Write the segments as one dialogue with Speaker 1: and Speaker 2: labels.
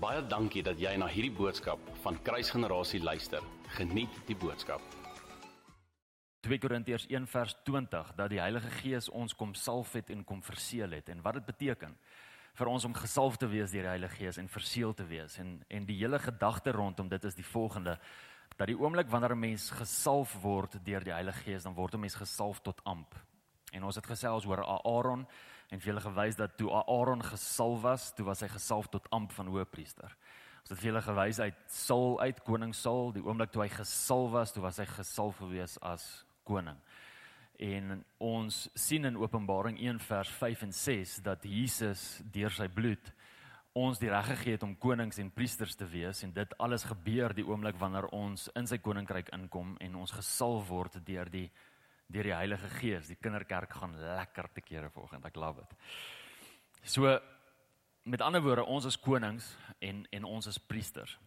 Speaker 1: Baie dankie dat jy na hierdie boodskap van Kruisgenerasie luister. Geniet die boodskap.
Speaker 2: 2 Korintiërs 1 vers 20 dat die Heilige Gees ons kom salf het en kom verseël het en wat dit beteken vir ons om gesalf te wees deur die Heilige Gees en verseël te wees en en die hele gedagte rondom dit is die volgende dat die oomblik wanneer 'n mens gesalf word deur die Heilige Gees dan word 'n mens gesalf tot amp. En ons het gesels oor Aaron en vir julle gewys dat toe Aaron gesalf was, toe was hy gesalf tot amp van hoëpriester. Ons het vir julle gewys uit Saul uit koning Saul, die oomblik toe hy gesalf was, toe was hy gesalf gewees as koning. En ons sien in Openbaring 1 vers 5 en 6 dat Jesus deur sy bloed ons die reg gegee het om konings en priesters te wees en dit alles gebeur die oomblik wanneer ons in sy koninkryk inkom en ons gesalf word deur die deur die Heilige Gees. Die kinderkerk gaan lekker te kere vanoggend. Ek love dit. So met ander woorde, ons is konings en en ons is priesters.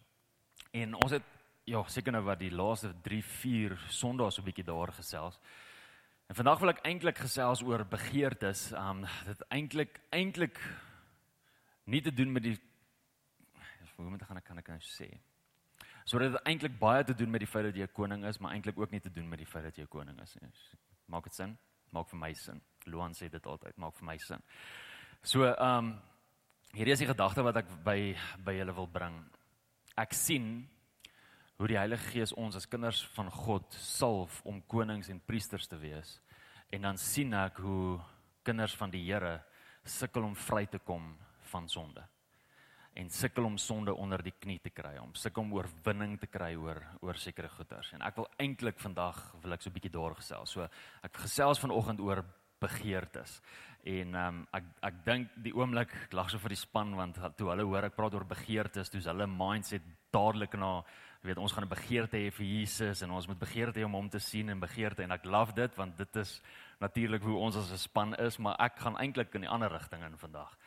Speaker 2: En ons het ja, seker nou wat die laaste 3, 4 Sondae so 'n bietjie daar gesels. En vandag wil ek eintlik gesels oor begeertes. Um dit eintlik eintlik nie te doen met die hoe moet ek gaan ek kan ek nou sê? So dit het eintlik baie te doen met die feit dat jy 'n koning is, maar eintlik ook nie te doen met die feit dat jy 'n koning is nie. Maak dit sin? Maak vir my sin. Luan sê dit altyd, maak vir my sin. So, ehm um, hierdie is die gedagte wat ek by by julle wil bring. Ek sien hoe die Heilige Gees ons as kinders van God salf om konings en priesters te wees. En dan sien ek hoe kinders van die Here sukkel om vry te kom van sonde en sukkel om sonde onder die knie te kry, om sukkel om oorwinning te kry oor oor sekere goeters. En ek wil eintlik vandag wil ek so 'n bietjie daar gesels. So ek gesels vanoggend oor begeertes. En ehm um, ek ek dink die oomblik lag so vir die span want toe hulle hoor ek praat oor begeertes, toe's hulle mindset dadelik na jy weet ons gaan 'n begeerte hê vir Jesus en ons moet begeerte hê om hom te sien en begeerte en ek love dit want dit is natuurlik hoe ons as 'n span is, maar ek gaan eintlik in die ander rigting in vandag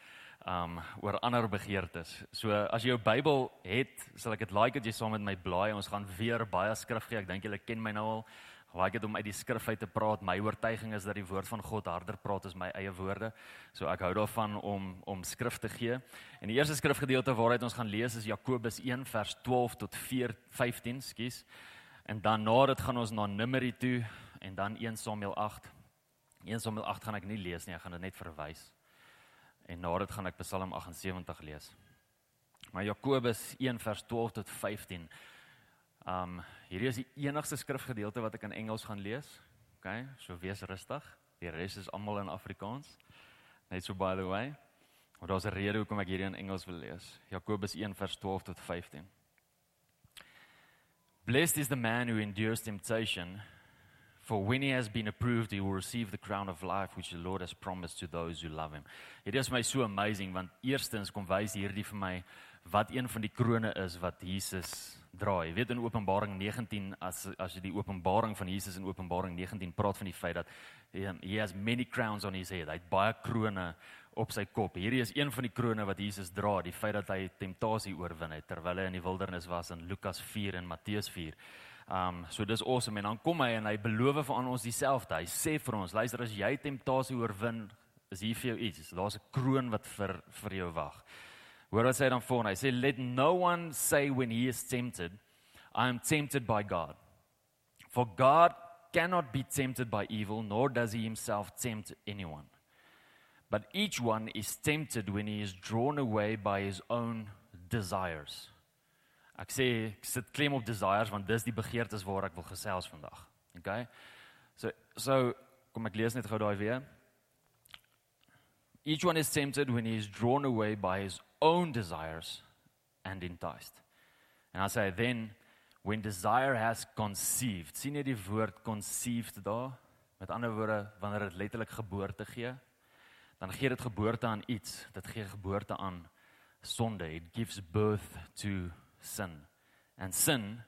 Speaker 2: um oor ander begeertes. So as jy jou Bybel het, sal ek dit like dat jy saam met my blaai. Ons gaan weer baie skrif gee. Ek dink julle ken my nou al. Like dit om uit die skrif uit te praat. My oortuiging is dat die woord van God harder praat as my eie woorde. So ek hou daarvan om om skrif te gee. En die eerste skrifgedeelte waaruit ons gaan lees is Jakobus 1 vers 12 tot 4 15, skus. En dan na dit gaan ons na Numeri toe en dan 1 Samuel 8. 1 Samuel 8 gaan ek nie lees nie, ek gaan dit net verwys. En na dit gaan ek Psalm 78 lees. Maar Jakobus 1 vers 12 tot 15. Um hierdie is die enigste skrifgedeelte wat ek in Engels gaan lees. OK, so wees rustig. Die res is almal in Afrikaans. Net so by the way. Maar daar's 'n rede hoekom ek hierdie in Engels wil lees. Jakobus 1 vers 12 tot 15. Blessed is the man who endures temptation For when he has been approved, he will receive the crown of life which the Lord has promised to those who love him. Dit is my so amazing want eerstens kom wys hierdie vir my wat een van die krone is wat Jesus dra. Jy weet in Openbaring 19 as as jy die openbaring van Jesus in Openbaring 19 praat van die feit dat he has many crowns on his head. Hy het baie krone op sy kop. Hierdie is een van die krone wat Jesus dra, die feit dat hy temptasie oorwin het terwyl hy in die wildernis was in Lukas 4 en Matteus 4. Um so dis awesome en dan kom hy en hy beloof vir aan ons dieselfde. Hy sê vir ons, luister as jy temptasie oorwin, is hier vir jou iets. Daar's 'n kroon wat vir vir jou wag. Hoor wat sê dan voor hy sê let no one say when he is tempted, I am tempted by God. For God cannot be tempted by evil, nor does he himself tempt anyone. But each one is tempted when he is drawn away by his own desires. Ek sê ek sit klem op desires want dis die begeertes waar ek wil gesels vandag. Okay? So so kom ek lees net gou daai weer. Each one is tempted when he is drawn away by his own desires and enticed. And I say then when desire has conceived. sien jy die woord conceived daar? Met ander woorde wanneer dit letterlik geboorte gee, dan gee dit geboorte aan iets. Dit gee geboorte aan sonde. It gives birth to sin. And sin,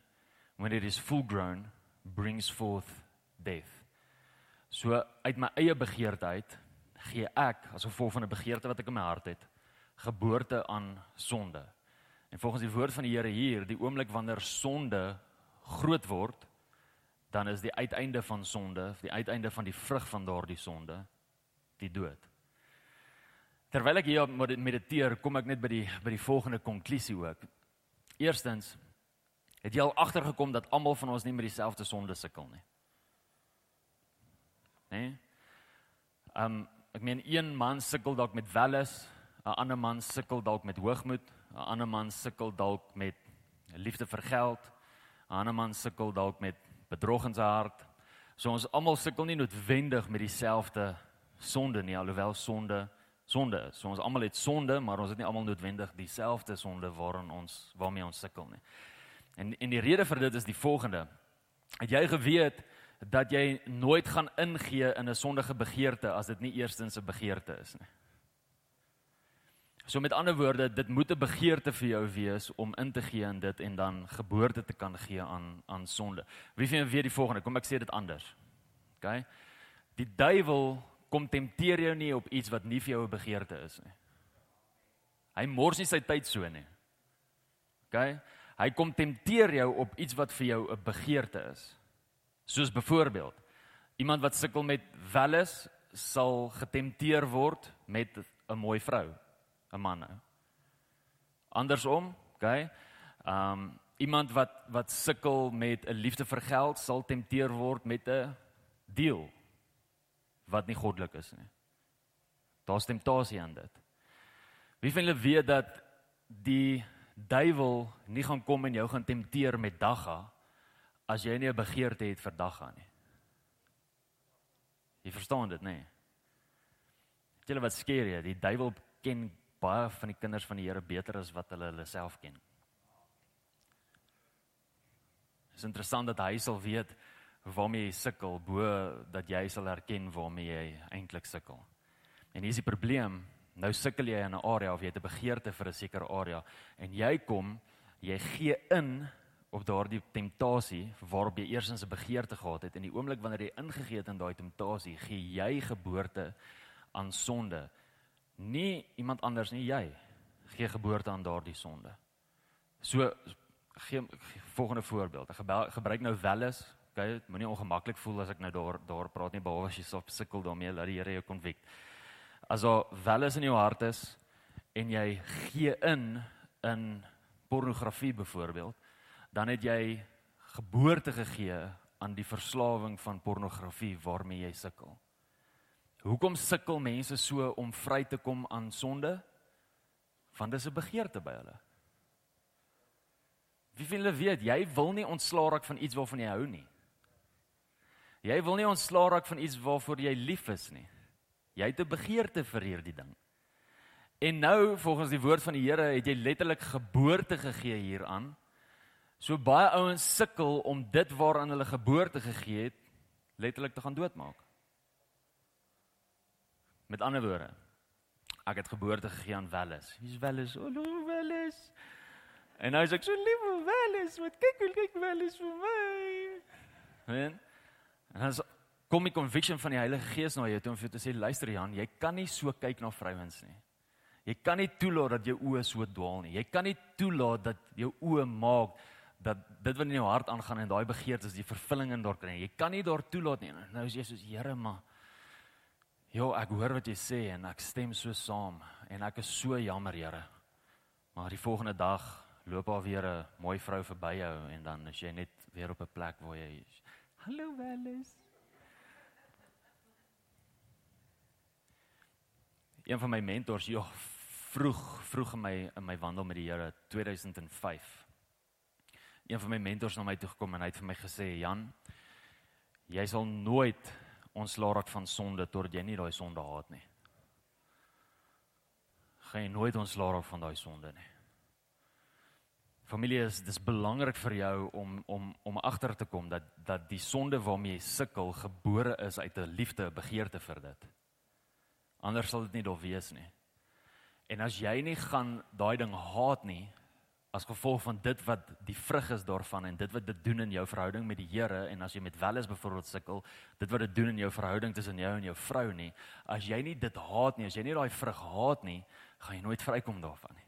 Speaker 2: when it is full grown, brings forth death. So uit my eie begeerte uit gee ek as gevolg van 'n begeerte wat ek in my hart het, geboorte aan sonde. En volgens die woord van die Here hier, die oomblik wanneer sonde groot word, dan is die uiteinde van sonde, die uiteinde van die vrug van daardie sonde, die dood. Terwyl ek hier mediteer, kom ek net by die by die volgende konklusie ook. Eerstens het jy al agtergekom dat almal van ons nie met dieselfde sonde sukkel nie. Né? Nee? Ehm um, ek meen een man sukkel dalk met welles, 'n ander man sukkel dalk met hoogmoed, 'n ander man sukkel dalk met liefde vir geld, 'n ander man sukkel dalk met bedrog in sy hart. So ons almal sukkel nie noodwendig met dieselfde sonde nie, alhoewel sonde sonde is. So ons almal het sonde, maar ons het nie almal noodwendig dieselfde sonde waarin ons waarmee ons sukkel nie. En en die rede vir dit is die volgende. Het jy geweet dat jy nooit gaan ingee in 'n sondige begeerte as dit nie eerstens 'n begeerte is nie? So met ander woorde, dit moet 'n begeerte vir jou wees om in te gee in dit en dan geboorte te kan gee aan aan sonde. Wie julle weet die volgende? Kom ek sê dit anders. OK? Die duiwel kom tempteer jou nie op iets wat nie vir jou 'n begeerte is nie. Hy mors nie sy tyd so nie. OK? Hy kom tempteer jou op iets wat vir jou 'n begeerte is. Soos byvoorbeeld, iemand wat sukkel met welles sal getempteer word met 'n mooi vrou, 'n man. Andersom, OK? Um iemand wat wat sukkel met 'n liefde vir geld sal tempteer word met 'n deal wat nie goddelik is nie. Daar's temptasie aan dit. Wie van julle weet dat die duiwel nie gaan kom en jou gaan tempteer met dagga as jy nie 'n begeerte het vir dagga nie. Jy verstaan dit, nê? Nee? Julle wat skeer jy, die duiwel ken baie van die kinders van die Here beter as wat hulle hulle self ken. Dit is interessant dat hy sal weet waarmee jy sukkel bo dat jy sal erken waarmee jy eintlik sukkel. En hier is die probleem, nou sukkel jy in 'n area of jy het 'n begeerte vir 'n sekere area en jy kom, jy gee in op daardie temptasie waarop jy eers 'n begeerte gehad het en die oomblik wanneer jy ingegee het in daai temptasie, gee jy geboorte aan sonde. Nie iemand anders nie, jy gee geboorte aan daardie sonde. So gee volgende voorbeeld. Ek gebruik nou welles okay, moenie ongemaklik voel as ek nou daar daar praat nie behalwe as jy so sukkel daarmee, laat die Here jou konvik. As daar wel is in jou hart is en jy gee in in pornografie byvoorbeeld, dan het jy geboorte gegee aan die verslawing van pornografie waarmee jy sukkel. Hoekom sukkel mense so om vry te kom aan sonde? Want dis 'n begeerte by hulle. Wie wil hulle weet jy wil nie ontslaa raak van iets waarvan jy hou nie. Jy wil nie ontslaa raak van iets waarvoor jy lief is nie. Jy het 'n begeerte vir hierdie ding. En nou volgens die woord van die Here het jy letterlik geboorte gegee hieraan. So baie ouens sukkel om dit waaraan hulle geboorte gegee het letterlik te gaan doodmaak. Met ander woorde, ek het geboorte gegee aan Welles. Wie's Welles? O, oh, Welles. En nou is ek so lief vir Welles. Wat kyk kyk Welles vir my. Men, En dan kom die conviction van die Heilige Gees na jou toe om vir jou te sê luister Jan, jy kan nie so kyk na vrouens nie. Jy kan nie toelaat dat jou oë so dwaal nie. Jy kan nie toelaat dat jou oë maak dat dit wat in jou hart aangaan en daai begeertes die vervulling in daar kry. Jy kan nie daar toelaat nie. Nou is jy soos Here maar Jo, ek hoor wat jy sê en ek stem so saam en ek is so jammer, Here. Maar die volgende dag loop daar weer 'n mooi vrou verby jou en dan is jy net weer op 'n plek waar jy Hallo Welles. Een van my mentors, ja, vroeg vroeg in my in my wandel met die Here 2005. Een van my mentors na my toe gekom en hy het vir my gesê, "Jan, jy sal nooit ontslaa raak van sonde totdat jy nie daai sonde haat nie. Gaan jy nooit ontslaa raak van daai sonde nie." Familie is dis belangrik vir jou om om om agter te kom dat dat die sonde waarmee jy sukkel gebore is uit 'n liefde, 'n begeerte vir dit. Anders sal dit nie daar wees nie. En as jy nie gaan daai ding haat nie as gevolg van dit wat die vrug is daarvan en dit wat dit doen in jou verhouding met die Here en as jy met welles byvoorbeeld sukkel, dit wat dit doen in jou verhouding tussen jou en jou vrou nie, as jy nie dit haat nie, as jy nie daai vrug haat nie, gaan jy nooit vrykom daarvan nie.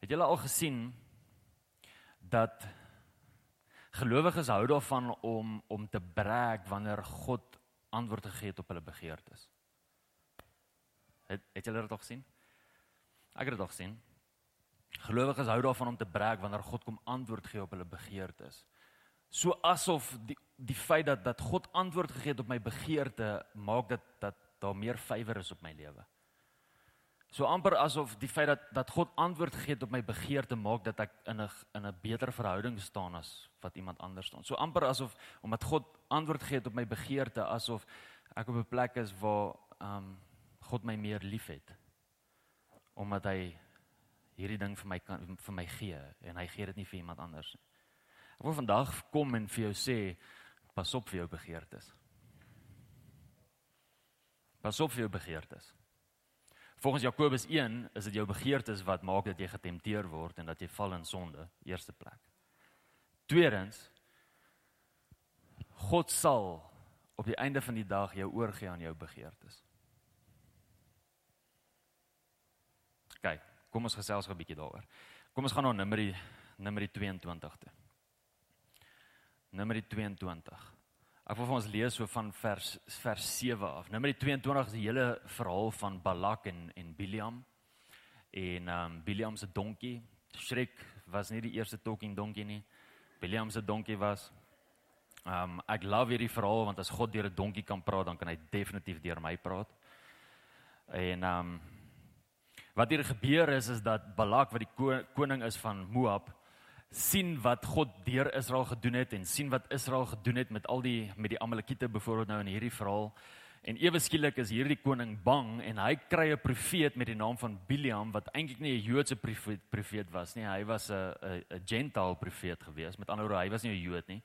Speaker 2: Het julle al gesien dat gelowiges hou daarvan om om te brag wanneer God antwoord gegee het op hulle begeertes. Het het julle dit al gesien? Ek het dit al gesien. Gelowiges hou daarvan om te brag wanneer God kom antwoord gee op hulle begeertes. So asof die die feit dat dat God antwoord gegee het op my begeerte maak dat dat daar meer vywer is op my lewe. So amper asof die feit dat dat God antwoord gegee het op my begeerte maak dat ek in 'n in 'n beter verhouding staan as wat iemand anders staan. So amper asof omdat God antwoord gegee het op my begeerte asof ek op 'n plek is waar ehm um, God my meer liefhet. Omdat hy hierdie ding vir my kan vir my gee en hy gee dit nie vir iemand anders nie. Ek wil vandag kom en vir jou sê pas op vir jou begeertes. Pas op vir jou begeertes. Volgens Jakobus 1 is dit jou begeertes wat maak dat jy getempteer word en dat jy val in sonde, eerste plek. Tweedens God sal op die einde van die dag jou oorgee aan jou begeertes. Kyk, kom ons gesels gou 'n bietjie daaroor. Kom ons gaan na Numeri Numeri 22 toe. Numeri 22. Ek wil vir ons lees so van vers vers 7 af. Nummer 22 is die hele verhaal van Balak en en Biliam. En ehm um, Biliam se donkie, Shrek was nie die eerste talking donkie nie. Biliam se donkie was ehm um, ek love hierdie verhaal want as God deur 'n donkie kan praat, dan kan hy definitief deur my praat. En ehm um, wat hier gebeur is is dat Balak wat die koning is van Moab sien wat God deur Israel gedoen het en sien wat Israel gedoen het met al die met die Amalekiete byvoorbeeld nou in hierdie verhaal. En ewe skielik is hierdie koning bang en hy kry 'n profeet met die naam van Biliam wat eintlik nie 'n Joodse profeet, profeet was nie. Hy was 'n 'n 'n gentile profeet gewees. Met ander woorde, hy was nie 'n Jood nie.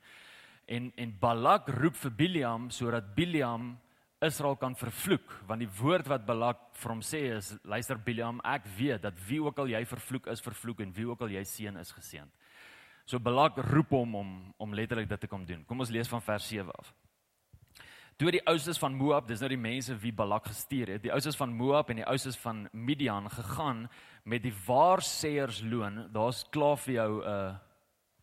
Speaker 2: En en Balak roep vir Biliam sodat Biliam Israel kan vervloek want die woord wat Balak vir hom sê is luister Biliam ek weet dat wie ook al jy vervloek is vervloek en wie ook al jy seën is geseën. So Balak roep hom om om letterlik dit te kom doen. Kom ons lees van vers 7 af. Toe die oustes van Moab, dis nou die mense wie Balak gestuur het, die oustes van Moab en die oustes van Midian gegaan met die waarsêersloon. Daar's klaar vir jou 'n uh,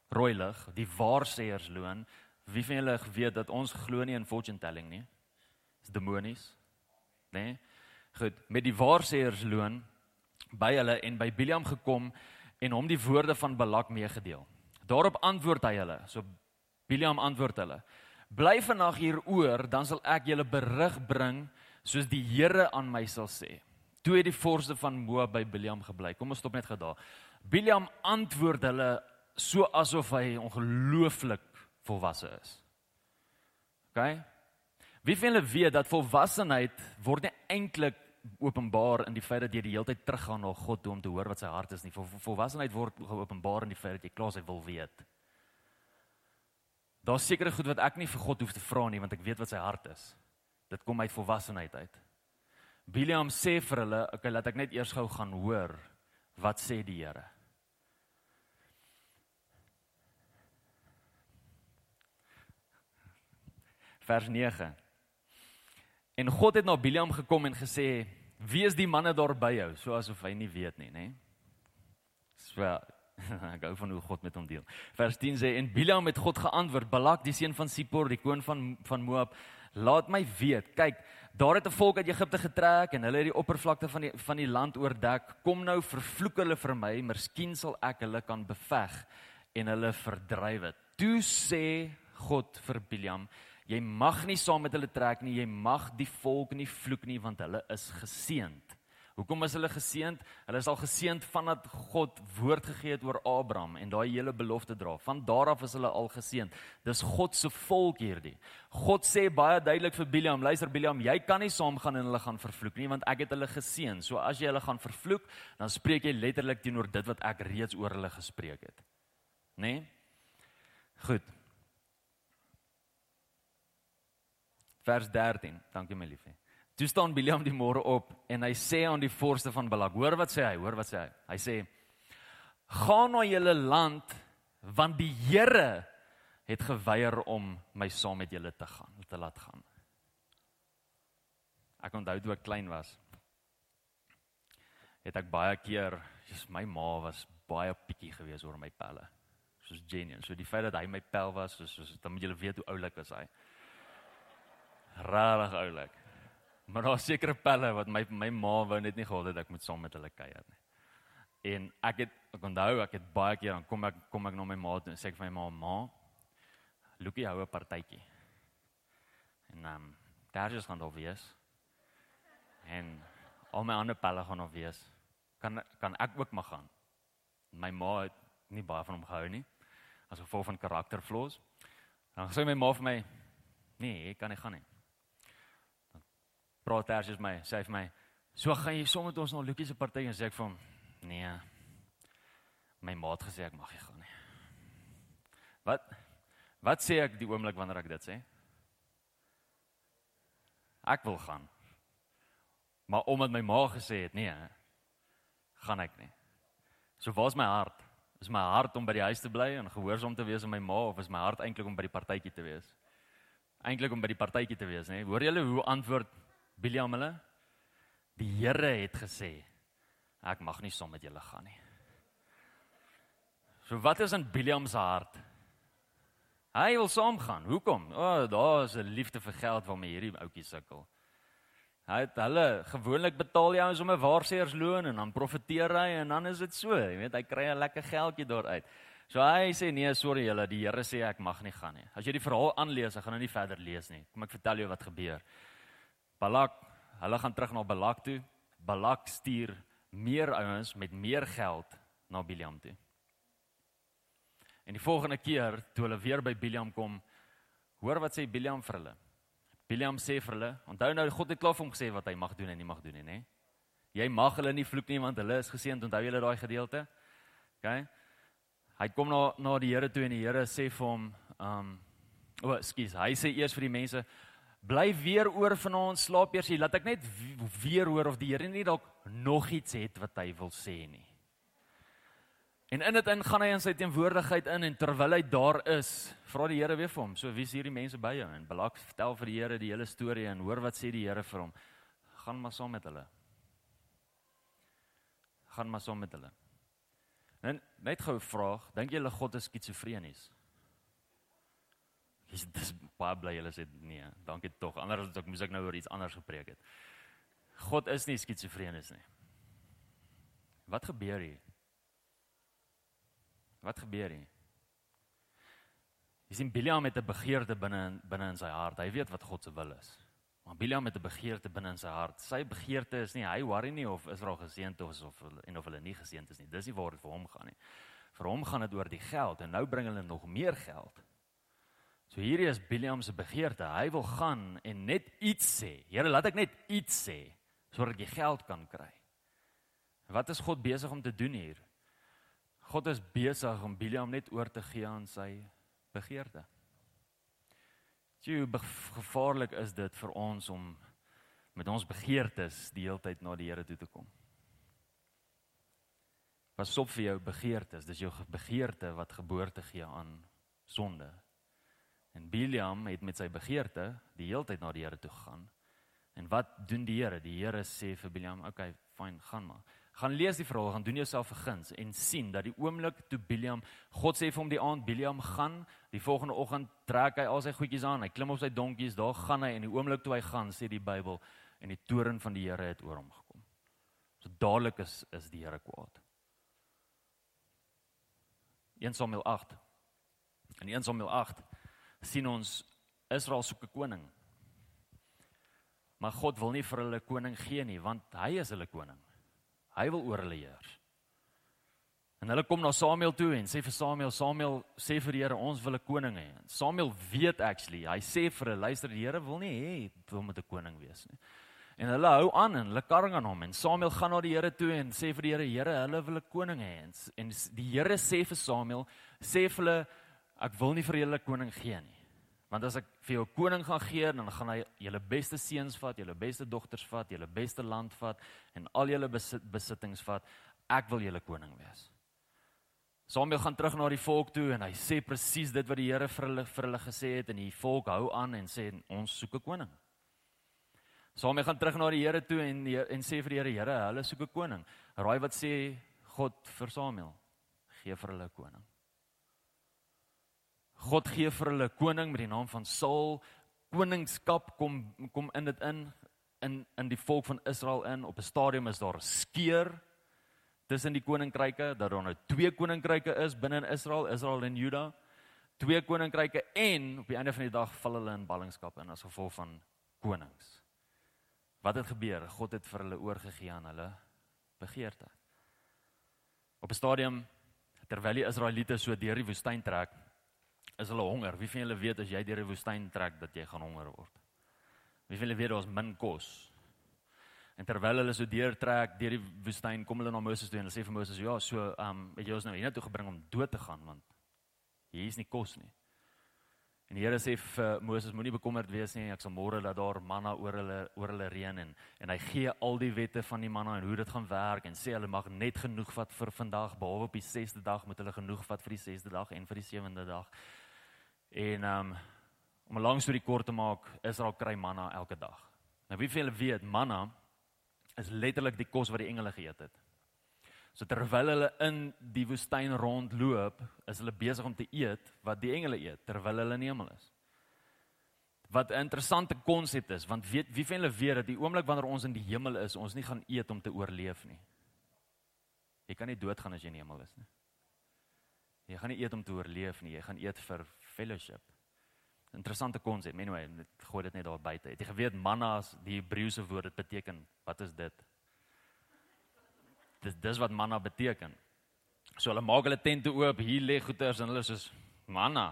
Speaker 2: rooi lig, die waarsêersloon. Wie van julle weet dat ons glo nie in fortune telling nie? Dis demonies. Né? Nee? Goed, met die waarsêersloon by hulle en by Biliam gekom en hom die woorde van Balak meegedeel. Daarop antwoord hy hulle. So Biliam antwoord hulle: "Bly vannag hier oor, dan sal ek julle berig bring soos die Here aan my sal sê." Toe het die vorste van Moab by Biliam gebly. Kom ons stop net gedaag. Biliam antwoord hulle so asof hy ongelooflik volwasse is. OK? Wie van julle weet dat volwassenheid word nie eintlik openbaar in die feit dat jy die hele tyd teruggaan na God toe om te hoor wat sy hart is nie. Vol, volwassenheid word geopenbaar in die feit dat jy klaar sy wil weet. Daar's sekere goed wat ek nie vir God hoef te vra nie want ek weet wat sy hart is. Dit kom uit volwassenheid uit. Biliam sê vir hulle, okay, laat ek net eers gou gaan hoor wat sê die Here. Vers 9 En God het na Biliam gekom en gesê: "Wie is die manne daar by jou?" So asof hy nie weet nie, nê? So ek gou van hoe God met hom deel. Vers 10 sê en Biliam het God geantwoord: "Balak, die seun van Sipor, die koning van van Moab, laat my weet. Kyk, daar het 'n volk uit Egipte getrek en hulle het die oppervlakte van die van die land oordek. Kom nou vervloek hulle vir my, miskien sal ek hulle kan beveg en hulle verdryf." Toe sê God vir Biliam: Jy mag nie saam met hulle trek nie. Jy mag die volk nie vloek nie want hulle is geseënd. Hoekom is hulle geseënd? Hulle is al geseënd vandat God woord gegee het oor Abraham en daai hele belofte dra. Van daar af is hulle al geseënd. Dis God se volk hierdie. God sê baie duidelik vir Biliam, luister Biliam, jy kan nie saamgaan en hulle gaan vervloek nie want ek het hulle geseën. So as jy hulle gaan vervloek, dan spreek jy letterlik teenoor dit wat ek reeds oor hulle gespreek het. Né? Nee? Goed. Vers 13. Dankie my liefie. Toe staan Biliam die môre op en hy sê aan die vorste van Balak, hoor wat sê hy? Hoor wat sê hy? Hy sê: "Gaan na julle land want die Here het geweier om my saam met julle te gaan, te laat gaan." Ek onthou toe ek klein was, het ek baie keer, jy's my ma was baie pikkie geweest oor my pelle. Soos genuine. So die feit dat hy my pel was, soos, soos dan moet julle weet hoe oulik was hy. Rarig oulik. Maar daar's sekere pelle wat my my ma wou net nie gehad het ek moet saam met hulle kuier nie. En ek het ek onthou ek het baie keer dan kom ek kom ek na my ma toe en sê vir my ma, ma, Lukie hou 'n partytjie. En ehm um, daar is gaan daar wees. En al my ander pelle gaan daar wees. Kan kan ek ook maar gaan? My ma het nie baie van hom gehou nie. As gevolg van karakterflaws. Dan sê my ma vir my, "Nee, ek kan nie gaan nie." Praat Tersius my, sê hy vir my, "So gaan jy sommer met ons na Lukie se party?" En sê ek vir hom, "Nee. My ma het gesê ek mag nie gaan nie." Wat wat sê ek die oomblik wanneer ek dit sê? Ek wil gaan. Maar omdat my ma gesê het, nee, gaan ek nie. So waar's my hart? Is my hart om by die huis te bly en gehoorsaam te wees aan my ma of is my hart eintlik om by die partytjie te wees? Eintlik om by die partytjie te wees, nê? Hoor julle hoe antwoord Biliam hulle? Die Here het gesê ek mag nie saam met julle gaan nie. So wat is in Biliam se hart? Hy wil saamgaan. Hoekom? O, oh, daar is 'n liefde vir geld waarmee hierdie ouetjie sukkel. Hy het hulle gewoonlik betaal jy ons om 'n waarsêersloon en dan profiteer hy en dan is dit so, jy weet hy kry 'n lekker geldjie daaruit. So hy sê nee, sorry julle, die Here sê ek mag nie gaan nie. As jy die verhaal aanlees, ek gaan nou nie verder lees nie. Kom ek vertel jou wat gebeur. Balak, hulle gaan terug na Balak toe. Balak stuur meer ouens met meer geld na Biliam toe. En die volgende keer toe hulle weer by Biliam kom, hoor wat sê Biliam vir hulle. Biliam sê vir hulle, onthou nou God het klaar vir hom gesê wat hy mag doen en nie mag doen nie, nê? Jy mag hulle nie vloek nie want hulle is geseënd. Onthou julle daai gedeelte? OK. Hy kom na na die Here toe en die Here sê vir hom, um o, oh, skus, hy sê eers vir die mense, bly weer oor vanaand, slaap eers hier, laat ek net weer hoor of die Here nie dalk nog iets het wat hy wil sê nie. En in dit in gaan hy in sy teenwoordigheid in en terwyl hy daar is, vra die Here weer vir hom, "So wie is hierdie mense by jou?" En Balak vertel vir die Here die hele storie en hoor wat sê die Here vir hom. "Gaan maar saam met hulle." Gaan maar saam met hulle. En net gou 'n vraag, dink julle God is skitsofrenies? Dis dis baie bly julle sê nee, dankie tog. Anders as ek moes ek nou oor iets anders gepreek het. God is nie skitsofrenies nie. Wat gebeur hier? Wat gebeur hier? Jy sien Biliam het 'n begeerte binne binne in sy hart. Hy weet wat God se wil is. Maar Biliam het 'n begeerte binne in sy hart. Sy begeerte is nie hy worry nie of Israel geseënd is of en of hulle nie geseënd is nie. Dis nie waar dit vir hom gaan nie. Vir hom gaan dit oor die geld en nou bring hulle nog meer geld. So hierdie is Biliam se begeerte. Hy wil gaan en net iets sê. Here, laat ek net iets sê sodat ek geld kan kry. Wat is God besig om te doen hier? God is besig om Biliam net oor te gee aan sy begeerte. Hoe gevaarlik is dit vir ons om met ons begeertes die hele tyd na die Here toe te kom? Pas op vir jou begeertes, dis jou begeerte wat geboorte gee aan sonde. En Biliam het met sy begeerte die hele tyd na die Here toe gegaan. En wat doen die Here? Die Here sê vir Biliam, "Oké, okay, fyn, gaan maar." gaan lees die verhaal, gaan doen jouself 'n guns en sien dat die oomblik toe Biliam, God sê vir hom die aand Biliam gaan, die volgende oggend trek hy al sy goedjies aan, hy klim op sy donkies, daar gaan hy en die oomblik toe hy gaan, sê die Bybel en die toren van die Here het oor hom gekom. So dadelik is is die Here kwaad. 1 Samuel 8. In 1 Samuel 8 sien ons Israel soek 'n koning. Maar God wil nie vir hulle koning gee nie, want hy is hulle koning. Hy wil oor hulle heers. En hulle kom na Samuel toe en sê vir Samuel, Samuel sê vir die Here, ons wil 'n koning hê. Samuel weet actually, hy sê vir hulle, luister, die Here wil nie hê wil met 'n koning wees nie. En hulle hou aan en hulle karring aan hom en Samuel gaan na die Here toe en sê vir die Here, Here, hulle wil 'n koning hê. En, en die Here sê vir Samuel, sê vir hulle, ek wil nie vir julle koning gee nie. Want as ek vir jou koning gaan gee, dan gaan hy julle beste seuns vat, julle beste dogters vat, julle beste land vat en al julle besit, besittings vat. Ek wil julle koning wees. Samuel gaan terug na die volk toe en hy sê presies dit wat die Here vir hulle vir hulle gesê het en die volk hou aan en sê ons soek 'n koning. Samuel gaan terug na die Here toe en en sê vir die Here, Here, hulle soek 'n koning. Raai wat sê God vir Samuel? Gee vir hulle 'n koning. God gee vir hulle 'n koning met die naam van Saul. koningskap kom kom in dit in in in die volk van Israel in. Op 'n stadium is daar skeur tussen die koninkryke dat daar nou twee koninkryke is binne in Israel, Israel en Juda. Twee koninkryke en op die einde van die dag val hulle in ballingskap in as gevolg van konings. Wat het gebeur? God het vir hulle oorgegee aan hulle begeerte. Op 'n stadium terwyl die Israeliete so deur die woestyn trek, is hulle honger. Wie van julle weet as jy deur die woestyn trek dat jy gaan honger word? Wie van julle weet daar's min kos? En terwyl hulle so deurtrek deur die woestyn, kom hulle na Moses toe en hulle sê vir Moses, "Ja, so, ehm, um, het jy ons nou hiernatoe gebring om dood te gaan want hier is nie kos nie." En die Here sê vir Moses, "Moenie bekommerd wees nie, ek sal môre dat daar manna oor hulle oor hulle reën en en hy gee al die wette van die manna en hoe dit gaan werk en sê hulle mag net genoeg vat vir vandag, behalwe op die 6de dag moet hulle genoeg vat vir die 6de dag en vir die 7de dag." En um, om 'n lang storie kort te maak, Israel kry manna elke dag. Nou wie van julle weet, manna is letterlik die kos wat die engele geëet het. So terwyl hulle in die woestyn rondloop, is hulle besig om te eet wat die engele eet terwyl hulle in die hemel is. Wat 'n interessante konsep is, want weet wie van julle weet dat die oomblik wanneer ons in die hemel is, ons nie gaan eet om te oorleef nie. Jy kan nie doodgaan as jy in die hemel is nie. Jy gaan nie eet om te oorleef nie, jy gaan eet vir fellowship. Interessante konsep. Anyway, ek gooi dit net daar buite. Het jy geweet manna as die Hebreëse woord dit beteken? Wat is dit? Dis dis wat manna beteken. So hulle maak hulle tente oop, hier lê goeders en hulle soos manna.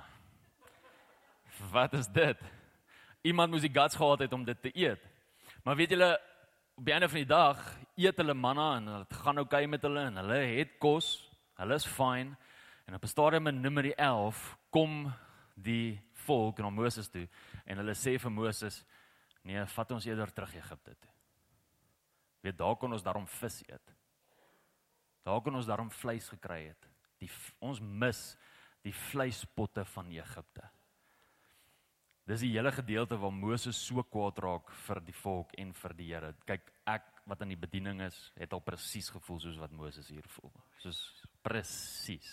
Speaker 2: Wat is dit? Iemand moes die guts gehad het om dit te eet. Maar weet julle op die einde van die dag eet hulle manna en dit gaan oukei okay met hulle en hulle het kos. Hulle is fine. En op 'n stadium in Numeri 11 kom die volk na Moses toe en hulle sê vir Moses: "Nee, vat ons eerder terug Egipte toe." Weet daar kon ons daarom vis eet. Daar kon ons daarom vleis gekry het. Die ons mis die vleispotte van Egipte. Dis die hele gedeelte waar Moses so kwaad raak vir die volk en vir die Here. Kyk, ek wat in die bediening is, het al presies gevoel soos wat Moses hier voel. Soos presies.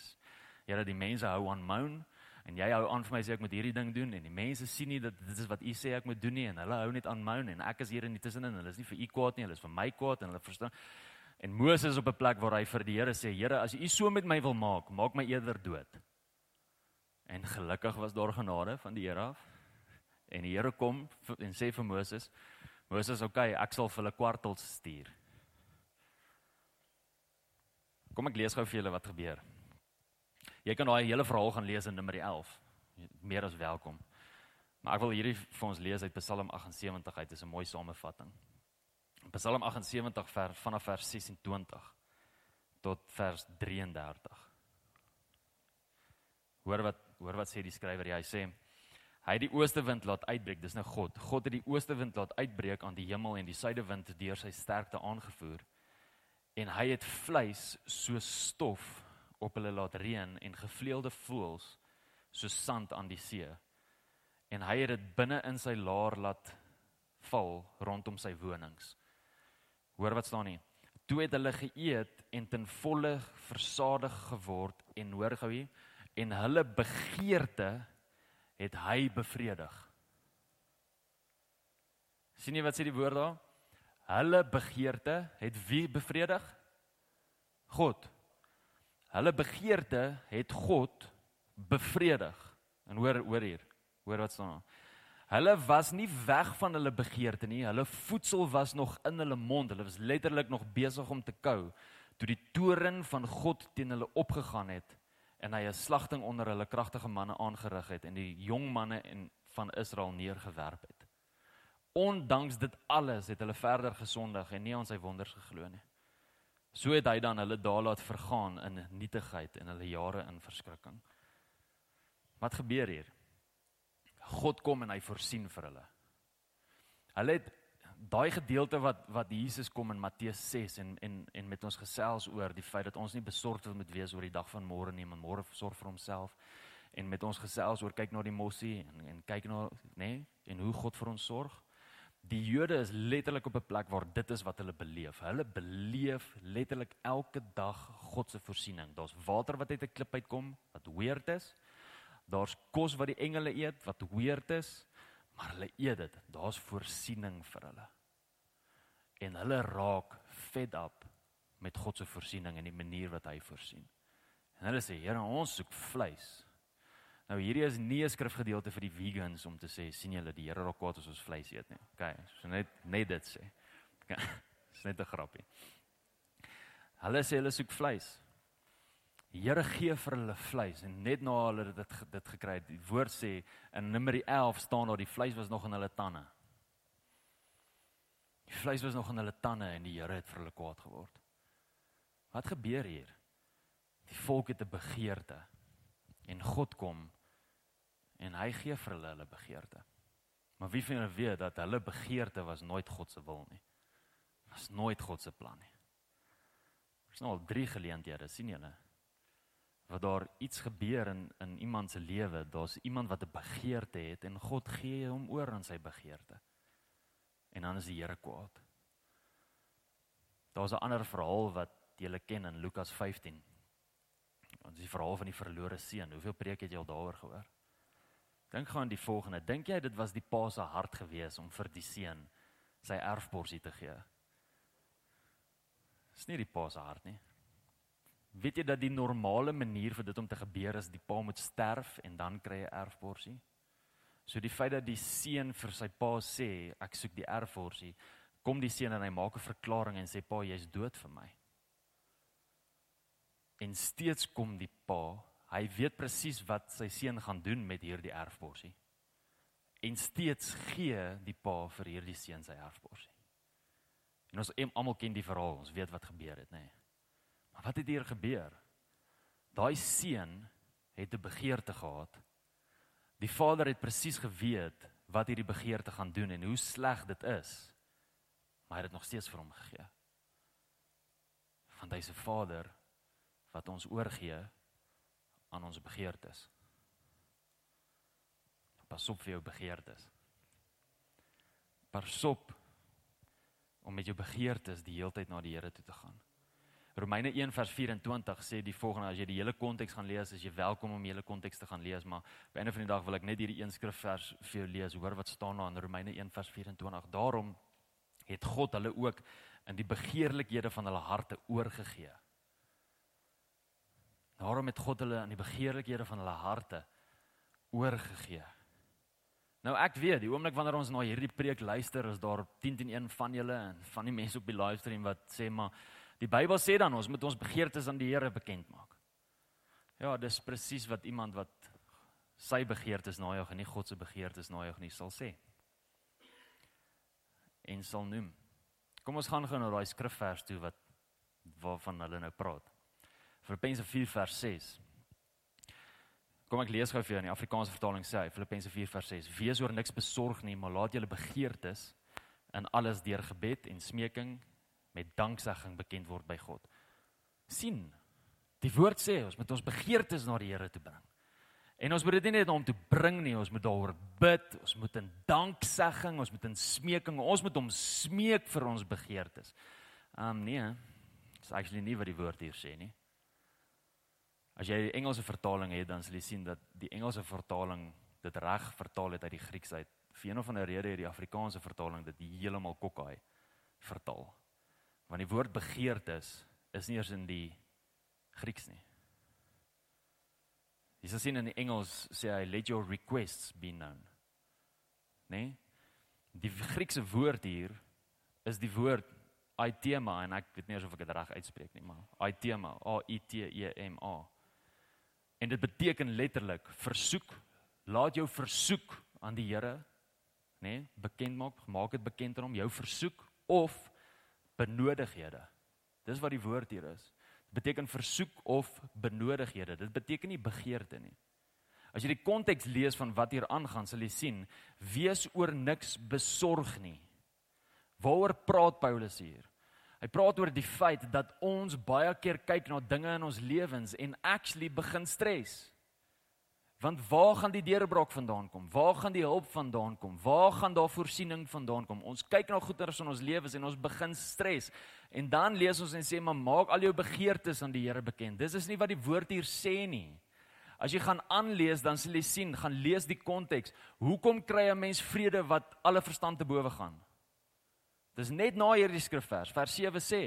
Speaker 2: Here, die mense hou aan moan en jy hou aan vir my sê ek moet hierdie ding doen en die mense sien nie dat dit is wat u sê ek moet doen nie en hulle hou net aan moan en ek is hier in die tussenin hulle is nie vir u kwaad nie hulle is vir my kwaad en hulle verstaan. En Moses op 'n plek waar hy vir die Here sê Here as u so met my wil maak maak my eerder dood. En gelukkig was daar genade van die Here af. En die Here kom en sê vir Moses Moses okay ek sal vir hulle kwartels stuur. Kom ek lees gou vir julle wat gebeur Jy kan daai hele verhaal gaan lees in Numeri 11. Meer as welkom. Maar ek wil hierdie vir ons lees uit Psalm 78 uit. Dit is 'n mooi samevatting. Psalm 78 vers vanaf vers 26 tot vers 33. Hoor wat hoor wat sê die skrywer hier. Hy sê hy het die ooste wind laat uitbreek. Dis nou God. God het die ooste wind laat uitbreek aan die hemel en die suide wind deur sy sterkte aangevoer. En hy het vleis so stof op hulle laat reën en gevleelde voëls so sand aan die see. En hy het dit binne in sy laar laat val rondom sy wonings. Hoor wat staan hier. Toe het hulle geëet en ten volle versadig geword en hoor gou hier en hulle begeerte het hy bevredig. sien jy wat sê die woord daar? Hulle begeerte het wie bevredig? God. Hulle begeerte het God bevredig. En hoor hoor hier. Hoor wat staan. Hulle was nie weg van hulle begeerte nie. Hulle voedsel was nog in hulle mond. Hulle was letterlik nog besig om te kou toe die toren van God teen hulle opgegaan het en hy 'n slagting onder hulle kragtige manne aangerig het en die jong manne en van Israel neergewerp het. Ondanks dit alles het hulle verder gesondig en nie aan sy wonders geglo nie. So het hy dan hulle daar laat vergaan in nietigheid en hulle jare in verskrikking. Wat gebeur hier? God kom en hy voorsien vir hulle. Hulle het daai gedeelte wat wat Jesus kom in Matteus 6 en en en met ons gesels oor die feit dat ons nie besorgd moet wees oor die dag van môre nie, maar môre sorg vir homself en met ons gesels oor kyk na die mossie en en kyk na nê nee, en hoe God vir ons sorg. Die Jode is letterlik op 'n plek waar dit is wat hulle beleef. Hulle beleef letterlik elke dag God se voorsiening. Daar's water wat uit 'n klip uitkom wat weird is. Daar's kos wat die engele eet wat weird is. Maar hulle eet dit. Daar's voorsiening vir hulle. En hulle raak fed up met God se voorsiening en die manier wat hy voorsien. En hulle sê, "Here, ons soek vleis." Nou hierdie is nie 'n skrifgedeelte vir die vegans om te sê sien julle die Here raak kwaad as ons vleis eet nie. OK, so net net dit sê. OK. Dis net 'n grappie. Hulle sê hulle soek vleis. Die Here gee vir hulle vleis en net na hulle dit dit gekry het, die woord sê in Numeri 11 staan daar die vleis was nog in hulle tande. Die vleis was nog in hulle tande en die Here het vir hulle kwaad geword. Wat gebeur hier? Die volk het 'n begeerte en God kom en hy gee vir hulle hulle begeerte. Maar wie van julle weet dat hulle begeerte was nooit God se wil nie. Was nooit God se plan nie. Ons nou al 3 geleenthede, sien julle? wat daar iets gebeur in in iemand se lewe, daar's iemand wat 'n begeerte het en God gee hom oor aan sy begeerte. En dan is die Here kwaad. Daar's 'n ander verhaal wat julle ken in Lukas 15. Dit is die verhaal van die verlore seun. Hoeveel preek het jy al daaroor gehoor? Dink gaan die volgende. Dink jy dit was die pa se hart gewees om vir die seun sy erfporsie te gee? Dis nie die pa se hart nie. Weet jy dat die normale manier vir dit om te gebeur is die pa moet sterf en dan kry hy erfporsie? So die feit dat die seun vir sy pa sê ek soek die erfporsie, kom die seun en hy maak 'n verklaring en sê pa jy's dood vir my. En steeds kom die pa, hy weet presies wat sy seun gaan doen met hierdie erfporsie. En steeds gee die pa vir hierdie seun sy erfporsie. En ons almal ken die verhaal, ons weet wat gebeur het, nê? Nee. Maar wat het hier gebeur? Daai seun het 'n begeerte gehad. Die vader het presies geweet wat hierdie begeerte gaan doen en hoe sleg dit is. Maar hy het dit nog steeds vir hom gegee. Want hy's 'n vader wat ons oorgee aan ons begeertes. Pas op vir jou begeertes. Pas op om met jou begeertes die hele tyd na die Here toe te gaan. Romeine 1 vers 24 sê die volgende as jy die hele konteks gaan lees, is jy welkom om die hele konteks te gaan lees, maar op 'n einde van die dag wil ek net hierdie een skrifvers vir jou lees. Hoor wat staan daar in Romeine 1 vers 24. Daarom het God hulle ook in die begeerlikhede van hulle harte oorgegee. Daarom het God hulle aan die begeerlikhede van hulle harte oorgegee. Nou ek weet, die oomblik wanneer ons na hierdie preek luister, is daar 10 teen 1 van julle en van die mense op die livestream wat sê maar Die Bybel sê dan ons moet ons begeertes aan die Here bekend maak. Ja, dis presies wat iemand wat sy begeertes najag en nie God se begeertes najag nie sal sê. En sal noem. Kom ons gaan gou na daai skrifvers toe wat waarvan hulle nou praat. Filippense 4 vers 6. Kom ek lees gou vir jou in die Afrikaanse vertaling sê hy Filippense 4 vers 6: Wees oor niks besorg nie, maar laat julle begeertes in alles deur gebed en smeking met danksegging bekend word by God. sien. Die woord sê ons moet ons begeertes na die Here toe bring. En ons moet dit nie net om te bring nie, ons moet daaroor bid, ons moet in danksegging, ons moet in smeking, ons moet hom smeek vir ons begeertes. Um nee, dis actually nie wat die woord hier sê nie. As jy die Engelse vertaling het, dan sal jy sien dat die Engelse vertaling dit reg vertaal het uit die Grieks uit. Vir een of ander rede het die Afrikaanse vertaling dit heeltemal kokkai vertaal. Want die woord begeertes is nie eers in die Grieks nie. Dis as in in Engels sê hy let your requests be known. Nee? Die Griekse woord hier is die woord aitema en ek weet nie of ek dit reg uitspreek nie, maar aitema, A I T E M A. En dit beteken letterlik versoek, laat jou versoek aan die Here, nê, nee, bekend maak, maak dit bekend aan hom, jou versoek of benodighede. Dis wat die woord hier is. Dit beteken versoek of benodighede. Dit beteken nie begeerte nie. As jy die konteks lees van wat hier aangaan, sal jy sien wees oor niks besorg nie. Waaroor praat Paulus hier? Hy praat oor die feit dat ons baie keer kyk na dinge in ons lewens en actually begin stres. Want waar gaan die deurbraak vandaan kom? Waar gaan die hulp vandaan kom? Waar gaan daar voorsiening vandaan kom? Ons kyk na goeders in ons lewens en ons begin stres. En dan lees ons en sê maar maak al jou begeertes aan die Here bekend. Dis is nie wat die woord hier sê nie. As jy gaan aanlees, dan sal jy sien, gaan lees die konteks. Hoekom kry 'n mens vrede wat alle verstand te bowe gaan? Dis net na hierdie skrifvers, vers 7 sê.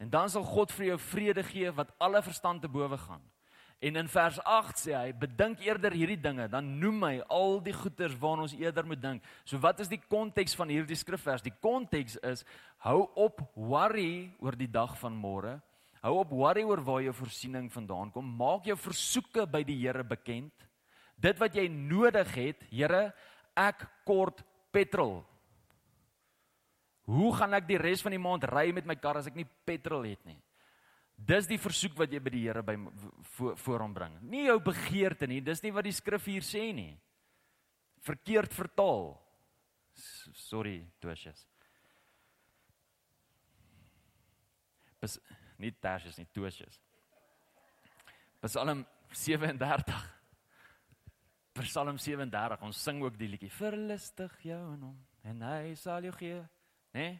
Speaker 2: En dan sal God vir jou vrede gee wat alle verstand te bowe gaan. En in vers 8 sê hy, bedink eerder hierdie dinge, dan noem hy al die goeders waarna ons eerder moet dink. So wat is die konteks van hierdie skrifvers? Die konteks is hou op worry oor die dag van môre. Hou op worry oor waar jou voorsiening vandaan kom. Maak jou versoeke by die Here bekend. Dit wat jy nodig het, Here, ek kort petrol. Hoe gaan ek die res van die maand ry met my kar as ek nie petrol het nie? Dis die versoek wat jy by die Here by voor, voor hom bring. Nie jou begeerte nie, dis nie wat die skrif hier sê nie. Verkeerd vertaal. Sorry, Tosius. Bes nie Tosius nie, Tosius. Psalm 37. Psalm 37. Ons sing ook die liedjie Verlustig jou in hom en hy sal jou gee nê? Nee?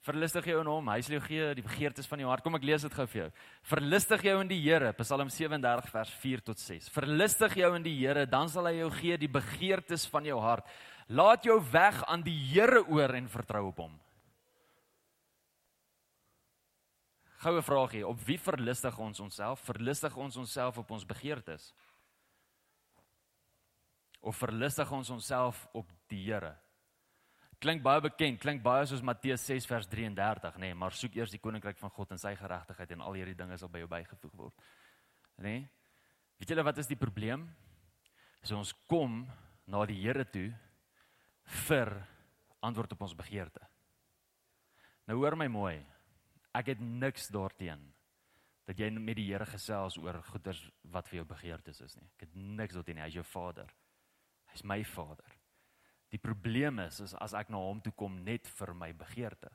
Speaker 2: Verlustig jou in hom, hy sal jou gee die begeertes van jou hart. Kom ek lees dit gou vir jou. Verlustig jou in die Here, Psalm 37 vers 4 tot 6. Verlustig jou in die Here, dan sal hy jou gee die begeertes van jou hart. Laat jou weg aan die Here oor en vertrou op hom. Goue vraagie, op wie verlustig ons onsself? Verlustig ons onsself op ons begeertes? Of verlustig ons onsself op die Here? Klink baie bekend, klink baie soos Matteus 6 vers 33, nê, nee, maar soek eers die koninkryk van God en sy geregtigheid en al hierdie dinge sal by jou bygevoeg word. Nê? Nee? Weet julle wat is die probleem? Is ons kom na die Here toe vir antwoord op ons begeerte. Nou hoor my mooi. Ek het niks daarteen dat jy met die Here gesels oor goeders wat vir jou begeertes is nie. Ek het niks daarteen nie. Hy is jou Vader. Hy's my Vader. Die probleem is, is as ek na hom toe kom net vir my begeerte.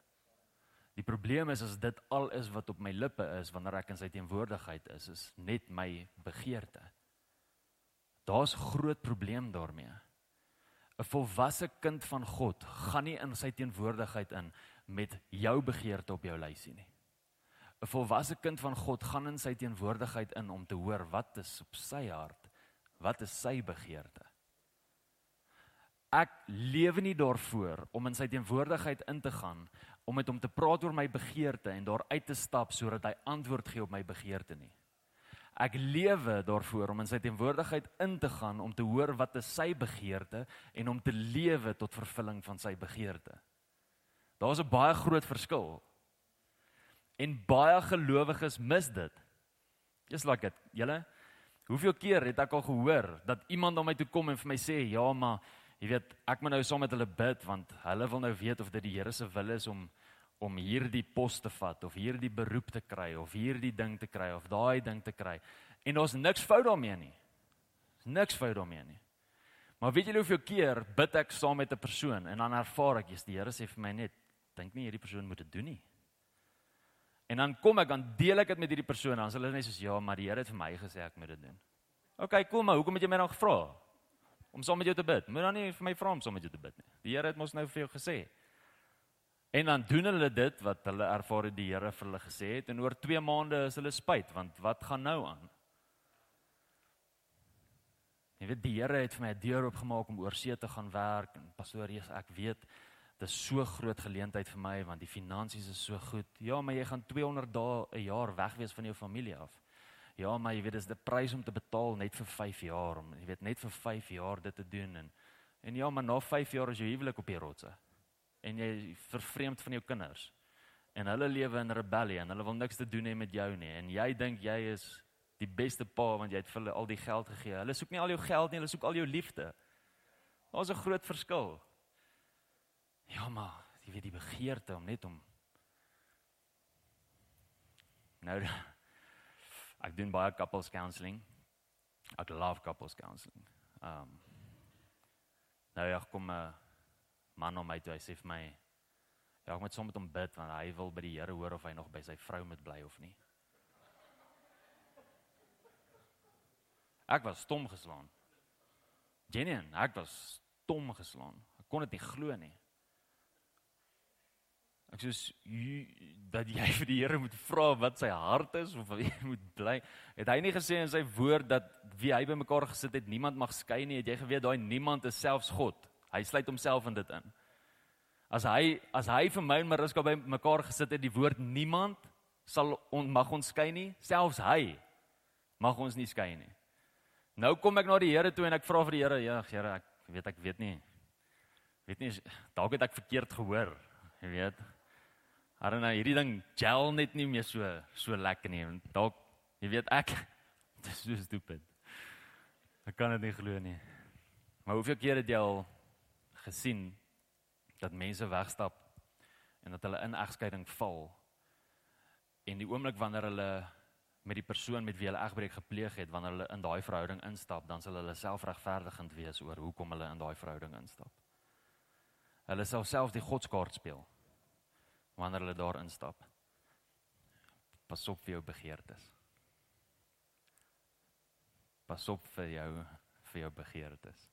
Speaker 2: Die probleem is as dit al is wat op my lippe is wanneer ek in sy teenwoordigheid is, is net my begeerte. Daar's groot probleem daarmee. 'n Volwasse kind van God gaan nie in sy teenwoordigheid in met jou begeerte op jou lysie nie. 'n Volwasse kind van God gaan in sy teenwoordigheid in om te hoor wat is op sy hart, wat is sy begeerte ek lewe nie daarvoor om in sy teenwoordigheid in te gaan om met hom te praat oor my begeerte en daar uit te stap sodat hy antwoord gee op my begeerte nie. Ek lewe daarvoor om in sy teenwoordigheid in te gaan om te hoor wat is sy begeerte en om te lewe tot vervulling van sy begeerte. Daar's 'n baie groot verskil. En baie gelowiges mis dit. Just like it. Julle, hoeveel keer het ek al gehoor dat iemand na my toe kom en vir my sê, "Ja, maar Jy weet, ek moet nou saam met hulle bid want hulle wil nou weet of dit die Here se wil is om om hierdie pos te vat of hierdie beroep te kry of hierdie ding te kry of daai ding te kry. En daar's niks fout daarmee nie. Niks fout daarmee nie. Maar weet julle hoeveel keer bid ek saam met 'n persoon en dan ervaar ek, jy's die Here sê vir my net, dink nie hierdie persoon moet dit doen nie. En dan kom ek dan deel ek dit met hierdie persoon, dan sê hulle net soos ja, maar die Here het vir my gesê ek moet dit doen. OK, kom maar, hoekom het jy my dan gevra? Om saam met jou te bid. Moet dan nie vir my vra om saam met jou te bid nie. Die Here het mos nou vir jou gesê. En dan doen hulle dit wat hulle ervaar het die Here vir hulle gesê het en oor 2 maande is hulle spyt want wat gaan nou aan? Jy weet die Here het vir my 'n deur oopgemaak om oor see te gaan werk en pastoor Jesus, ek weet dit is so groot geleentheid vir my want die finansies is so goed. Ja, maar jy gaan 200 dae 'n jaar weg wees van jou familie af. Ja, maar jy weet dis die prys om te betaal net vir 5 jaar om jy weet net vir 5 jaar dit te doen en en ja, maar na 5 jaar is jou huwelik op die rotse. En jy vervreemd van jou kinders. En hulle lewe in rebellie en hulle wil niks te doen hê met jou nie en jy dink jy is die beste pa want jy het vir hulle al die geld gegee. Hulle soek nie al jou geld nie, hulle soek al jou liefde. Daar's 'n groot verskil. Ja, maar jy weet die begeerte om net om nou Ek doen baie couples counselling. Ek love couples counselling. Um Nou ja, kom 'n man om my toe, hy sê vir my ja, ek moet sommer met hom bid want hy wil by die Here hoor of hy nog by sy vrou moet bly of nie. Ek was stom geslaan. Genien, ek was stom geslaan. Ek kon dit nie glo nie. Ek sê dat jy vir die Here moet vra wat sy hart is of jy moet bly. Het hy nie gesê in sy woord dat wie hy bymekaar gesit het, niemand mag skei nie? Het jy geweet daai niemand is selfs God? Hy sluit homself in dit in. As hy as hy vir my en Mariska bymekaar gesit het, die woord niemand sal on, mag ons skei nie, selfs hy mag ons nie skei nie. Nou kom ek na die Here toe en ek vra vir die Here, ja, Here, ek weet ek weet nie. Weet nie dalk het ek verkeerd gehoor, jy weet. Maar nou hierdie ding gel net nie meer so so lekker nie. Dalk jy weet ek dis so stupid. Ek kan dit nie glo nie. Maar hoeveel keer het jy al gesien dat mense wegstap en dat hulle in egskeiding val? En die oomblik wanneer hulle met die persoon met wie hulle egbreek gepleeg het, wanneer hulle in daai verhouding instap, dan sal hulle selfregverdigend wees oor hoekom hulle in daai verhouding instap. Hulle sal self die godskaart speel wanneer hulle daar instap. Pas op vir jou begeertes. Pas op vir jou vir jou begeertes.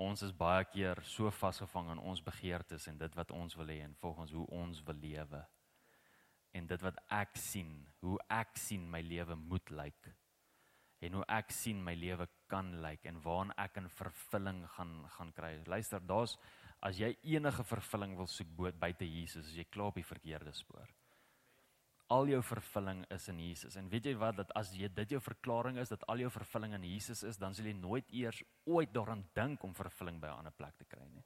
Speaker 2: Ons is baie keer so vasgevang in ons begeertes en dit wat ons wil hê en volgens hoe ons wil lewe. En dit wat ek sien, hoe ek sien my lewe moet lyk. En hoe ek sien my lewe kan lyk en waarna ek in vervulling gaan gaan kry. Luister, daar's as jy enige vervulling wil soek buite Jesus, as jy klaar op die verkeerde spoor. Al jou vervulling is in Jesus. En weet jy wat dat as jy dit jou verklaring is dat al jou vervulling in Jesus is, dan sal jy nooit eers ooit daaraan dink om vervulling by 'n ander plek te kry nie.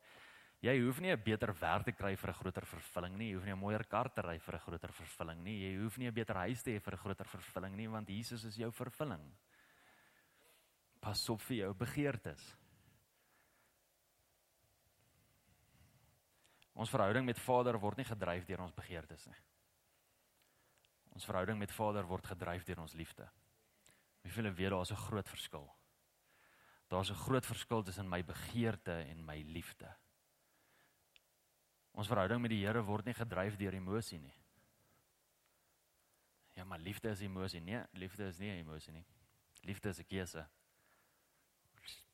Speaker 2: Jy hoef nie 'n beter werk te kry vir 'n groter vervulling nie. Jy hoef nie 'n mooier kar te ry vir 'n groter vervulling nie. Jy hoef nie 'n beter huis te hê vir 'n groter vervulling nie, want Jesus is jou vervulling. Pas op vir jou begeertes. Ons verhouding met Vader word nie gedryf deur ons begeertes nie. Ons verhouding met Vader word gedryf deur ons liefde. Wie wil weet daar's 'n groot verskil. Daar's 'n groot verskil tussen my begeerte en my liefde. Ons verhouding met die Here word nie gedryf deur emosie nie. Ja, maar liefde is emosie. Nee, liefde is nie emosie nie. Liefde is 'n keuse.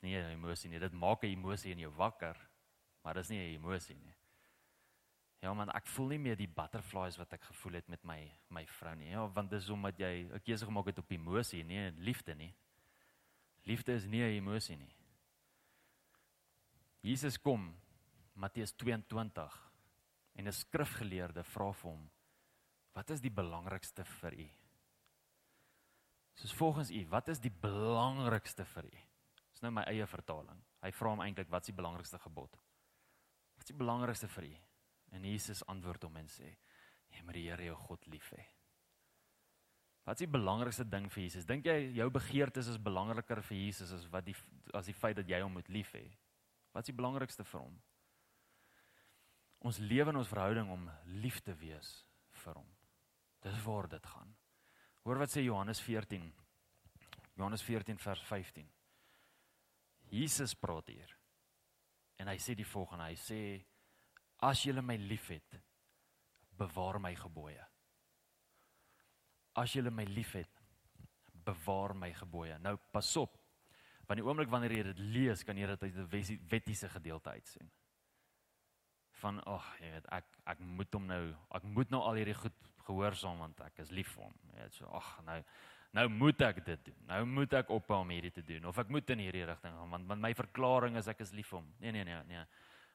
Speaker 2: Nie emosie nie. Dit maak 'n emosie in jou wakker, maar dit is nie 'n emosie nie. Ja man, ek voel nie meer die butterflies wat ek gevoel het met my my vrou nie. Ja, want dis omdat jy 'n keuse gemaak het op emosie, nie liefde nie. Liefde is nie 'n emosie nie. Jesus kom Matteus 22 en 'n skrifgeleerde vra vir hom: "Wat is die belangrikste vir u?" Soos volgens u, wat is die belangrikste vir u? Dis nou my eie vertaling. Hy vra hom eintlik: "Wat is die belangrikste gebod?" Wat is die belangrikste vir u? En Jesus antwoord hom en sê: "Jy moet die Here jou God lief hê." Wat is die belangrikste ding vir Jesus? Dink jy jou begeertes is belangriker vir Jesus as wat die as die feit dat jy hom moet lief hê? Wat is die belangrikste vir hom? Ons lewe in ons verhouding om lief te wees vir hom. Dis waar dit gaan. Hoor wat sê Johannes 14. Johannes 14 vers 15. Jesus praat hier. En hy sê die volgende, hy sê As julle my liefhet, bewaar my gebooie. As julle my liefhet, bewaar my gebooie. Nou pas op. Want die oomblik wanneer jy dit lees, kan jy dit uit 'n wettiese gedeelte uitsien. Van ag, oh, jy weet, ek ek moet hom nou, ek moet nou al hierdie goed gehoorsaam want ek is lief vir hom. Jy weet so, ag, nou nou moet ek dit doen. Nou moet ek ophou om hierdie te doen of ek moet in hierdie rigting gaan want want my verklaring is ek is lief vir hom. Nee nee nee nee.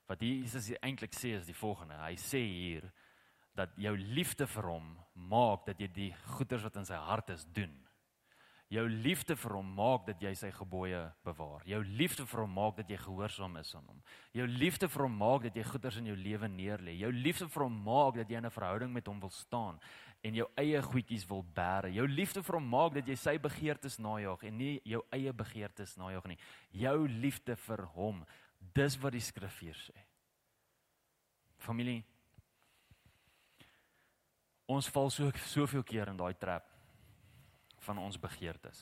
Speaker 2: Wat Jesus eintlik sê is die volgende. Hy sê hier dat jou liefde vir hom maak dat jy die goeders wat in sy hart is doen. Jou liefde vir hom maak dat jy sy gebooie bewaar. Jou liefde vir hom maak dat jy gehoorsaam is aan hom. Jou liefde vir hom maak dat jy goeders in jou lewe neerlê. Jou liefde vir hom maak dat jy in 'n verhouding met hom wil staan en jou eie goedjies wil bære. Jou liefde vir hom maak dat jy sy begeertes najag en nie jou eie begeertes najag nie. Jou liefde vir hom Dis wat die skrif hier sê. Familie Ons val so soveel keer in daai trap van ons begeertes.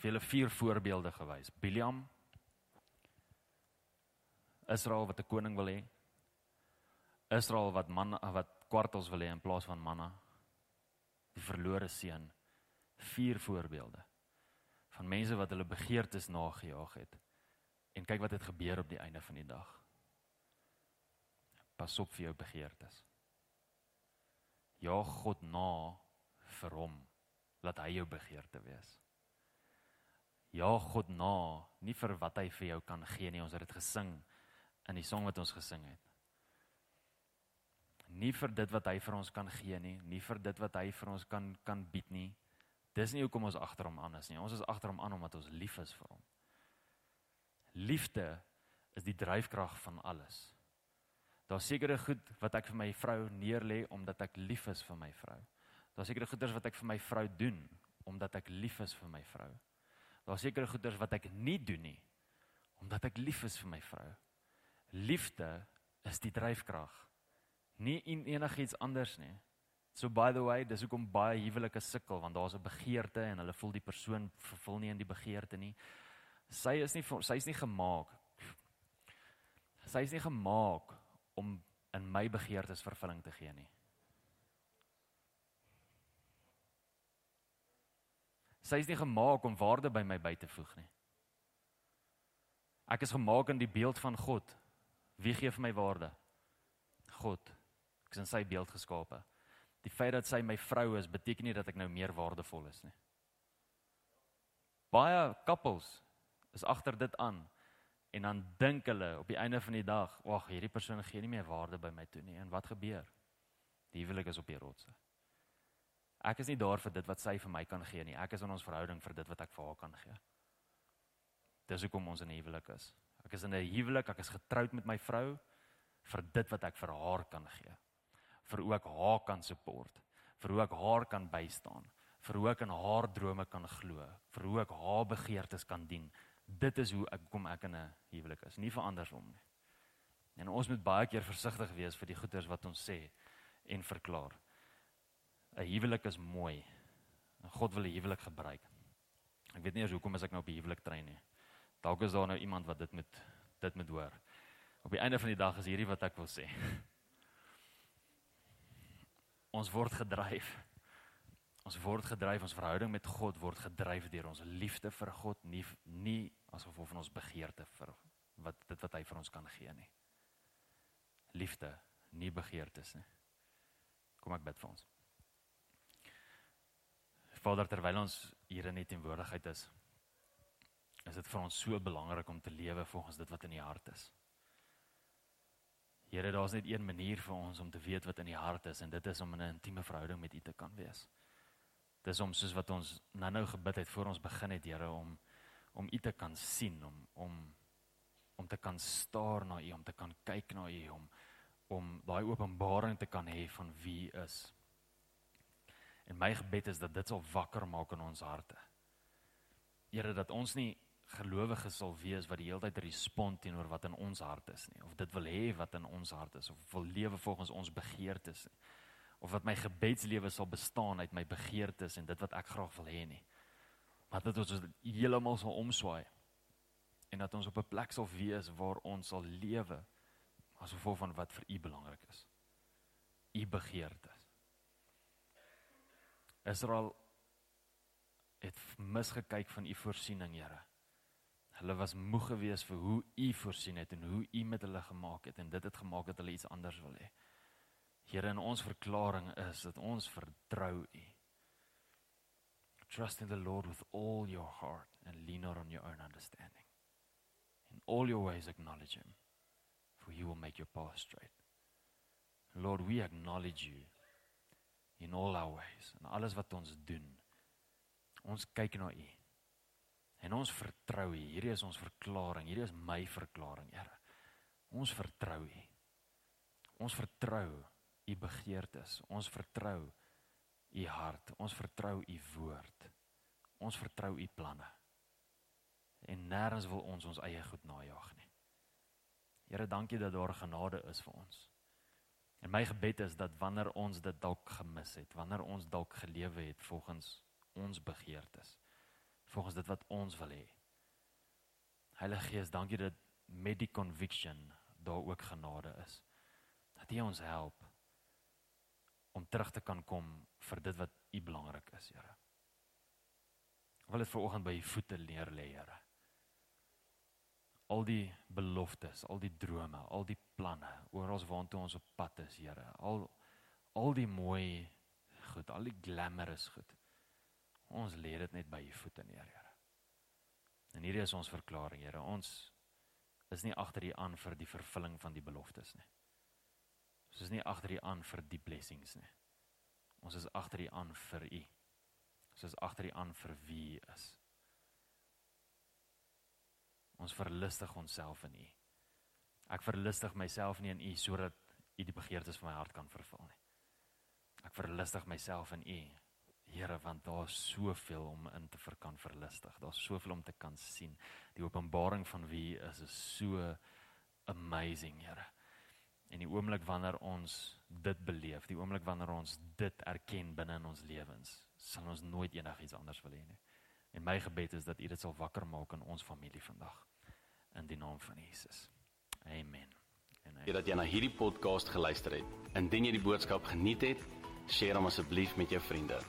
Speaker 2: Vele vier voorbeelde gewys. Biliam Israel wat 'n koning wil hê. Israel wat man wat kwartels wil hê in plaas van manna. Die verlore seun. Vier voorbeelde van mense wat hulle begeertes nagejaag het. En kyk wat het gebeur op die einde van die dag. Pas op vir jou begeertes. Ja God na vir hom laat hy jou begeerte wees. Ja God na, nie vir wat hy vir jou kan gee nie. Ons het dit gesing in die sang wat ons gesing het. Nie vir dit wat hy vir ons kan gee nie, nie vir dit wat hy vir ons kan kan bied nie. Dis nie hoekom ons agter hom aan is nie. Ons is agter hom aan omdat ons lief is vir hom. Liefde is die dryfkrag van alles. Daar's sekere goed wat ek vir my vrou neerlê omdat ek lief is vir my vrou. Daar's sekere goeders wat ek vir my vrou doen omdat ek lief is vir my vrou. Daar's sekere goeders wat ek nie doen nie omdat ek lief is vir my vrou. Liefde is die dryfkrag. Nie en enigiets anders nie. So by the way, dis hoekom baie huwelike sukkel want daar's 'n begeerte en hulle voel die persoon vervul nie in die begeerte nie. Sy is nie sy is nie gemaak. Sy is nie gemaak om in my begeertes vervulling te gee nie. Sy is nie gemaak om waarde by my by te voeg nie. Ek is gemaak in die beeld van God. Wie gee vir my waarde? God. Ek is in sy beeld geskape. Die feit dat sy my vrou is, beteken nie dat ek nou meer waardevol is nie. Baie couples is agter dit aan en dan dink hulle op die einde van die dag, "Wag, hierdie persoon gee nie meer waarde by my toe nie." En wat gebeur? Die huwelik is op die rotse. Ek is nie daar vir dit wat sy vir my kan gee nie. Ek is in ons verhouding vir dit wat ek vir haar kan gee. Dis hoekom ons in 'n huwelik is. Ek is in 'n huwelik, ek is getroud met my vrou vir dit wat ek vir haar kan gee. Vir ook haar kan support, vir hoe ek haar kan bystaan, vir hoe ek in haar drome kan glo, vir hoe ek haar begeertes kan dien. Dit is hoe ek kom ek in 'n huwelik is, nie vir andersom nie. En ons moet baie keer versigtig wees vir die goeders wat ons sê en verklaar. 'n huwelik is mooi. God wil 'n huwelik gebruik. Ek weet nie eers hoekom as ek nou op 'n huwelik trein nie. Dalk is daar nou iemand wat dit met dit moet hoor. Op die einde van die dag is hierdie wat ek wil sê. Ons word gedryf. Ons word gedryf ons verhouding met God word gedryf deur ons liefde vir God, nie nie as gevolg van ons begeerte vir wat dit wat hy vir ons kan gee nie. Liefde, nie begeertes nie. Kom ek bid vir ons. Vader, terwyl ons hier in die teenwoordigheid is, is dit vir ons so belangrik om te lewe volgens dit wat in die hart is. Here, daar's net een manier vir ons om te weet wat in die hart is en dit is om in 'n intieme verhouding met U te kan wees. Dis om soos wat ons nou-nou gebid het voor ons begin het, Here, om om U te kan sien, om om om te kan staar na U, om te kan kyk na U, om om daai openbaring te kan hê van wie U is. En my gebed is dat dit sal wakker maak in ons harte. Here dat ons nie gelowiges sal wees wat die hele tyd respond teenoor wat in ons hart is nie of dit wil hê wat in ons hart is of wil lewe volgens ons begeertes nie of wat my gebedslewe sal bestaan uit my begeertes en dit wat ek graag wil hê nie. Maar dat ons heeltemal sal omswaai en dat ons op 'n plek sal wees waar ons sal lewe asof gevolg van wat vir U belangrik is. U begeertes. Israel het misgekyk van u voorsiening, Here. Hulle was moeg geweest vir hoe u voorsien het en hoe u met hulle gemaak het en dit het gemaak dat hulle iets anders wil hê. Here, in ons verklaring is dat ons vertrou u. Trust in the Lord with all your heart and lean not on your own understanding. In all your ways acknowledge him for he will make your path straight. Lord, we acknowledge you in all our ways en alles wat ons doen. Ons kyk na U. En ons vertrou U. Hierdie is ons verklaring. Hierdie is my verklaring, Here. Ons vertrou U. Ons vertrou U begeertes. Ons vertrou U hart. Ons vertrou U woord. Ons vertrou U planne. En nêrens wil ons ons eie goed najag nie. Here, dankie dat daar genade is vir ons. En my gebed is dat wanneer ons dit dalk gemis het, wanneer ons dalk gelewe het volgens ons begeertes, volgens dit wat ons wil hê. Heilige Gees, dankie dat met die conviction daar ook genade is. Dat U ons help om terug te kan kom vir dit wat U belangrik is, Here. Wil dit vanoggend by U voete neer lê, Here. al die beloftes, al die drome, al die planne, oral waartoe ons op pad is, Here. Al al die mooi goed, al die glamorous goed. Ons lê dit net by u voete neer, Here. En hierdie is ons verklaring, Here. Ons is nie agter u aan vir die vervulling van die beloftes nie. Ons is nie agter u aan vir die blessings nie. Ons is agter u aan vir u. Ons is agter u aan vir wie u is. Ons verlustig onsself in u. Ek verlustig myself nie in u sodat u die begeertes van my hart kan vervul nie. Ek verlustig myself in u. Here, want daar's soveel om in te ver kan verlustig. Daar's soveel om te kan sien. Die openbaring van wie is is so amazing, Here. En die oomblik wanneer ons dit beleef, die oomblik wanneer ons dit erken binne in ons lewens, sal ons nooit enigiets anders wil hê nie. En my gebed is dat U dit sal wakker maak in ons familie vandag in die naam van Jesus. Amen.
Speaker 1: En amen. dat jy na hierdie podcast geluister het. Indien jy die boodskap geniet het, deel hom asseblief met jou vriende.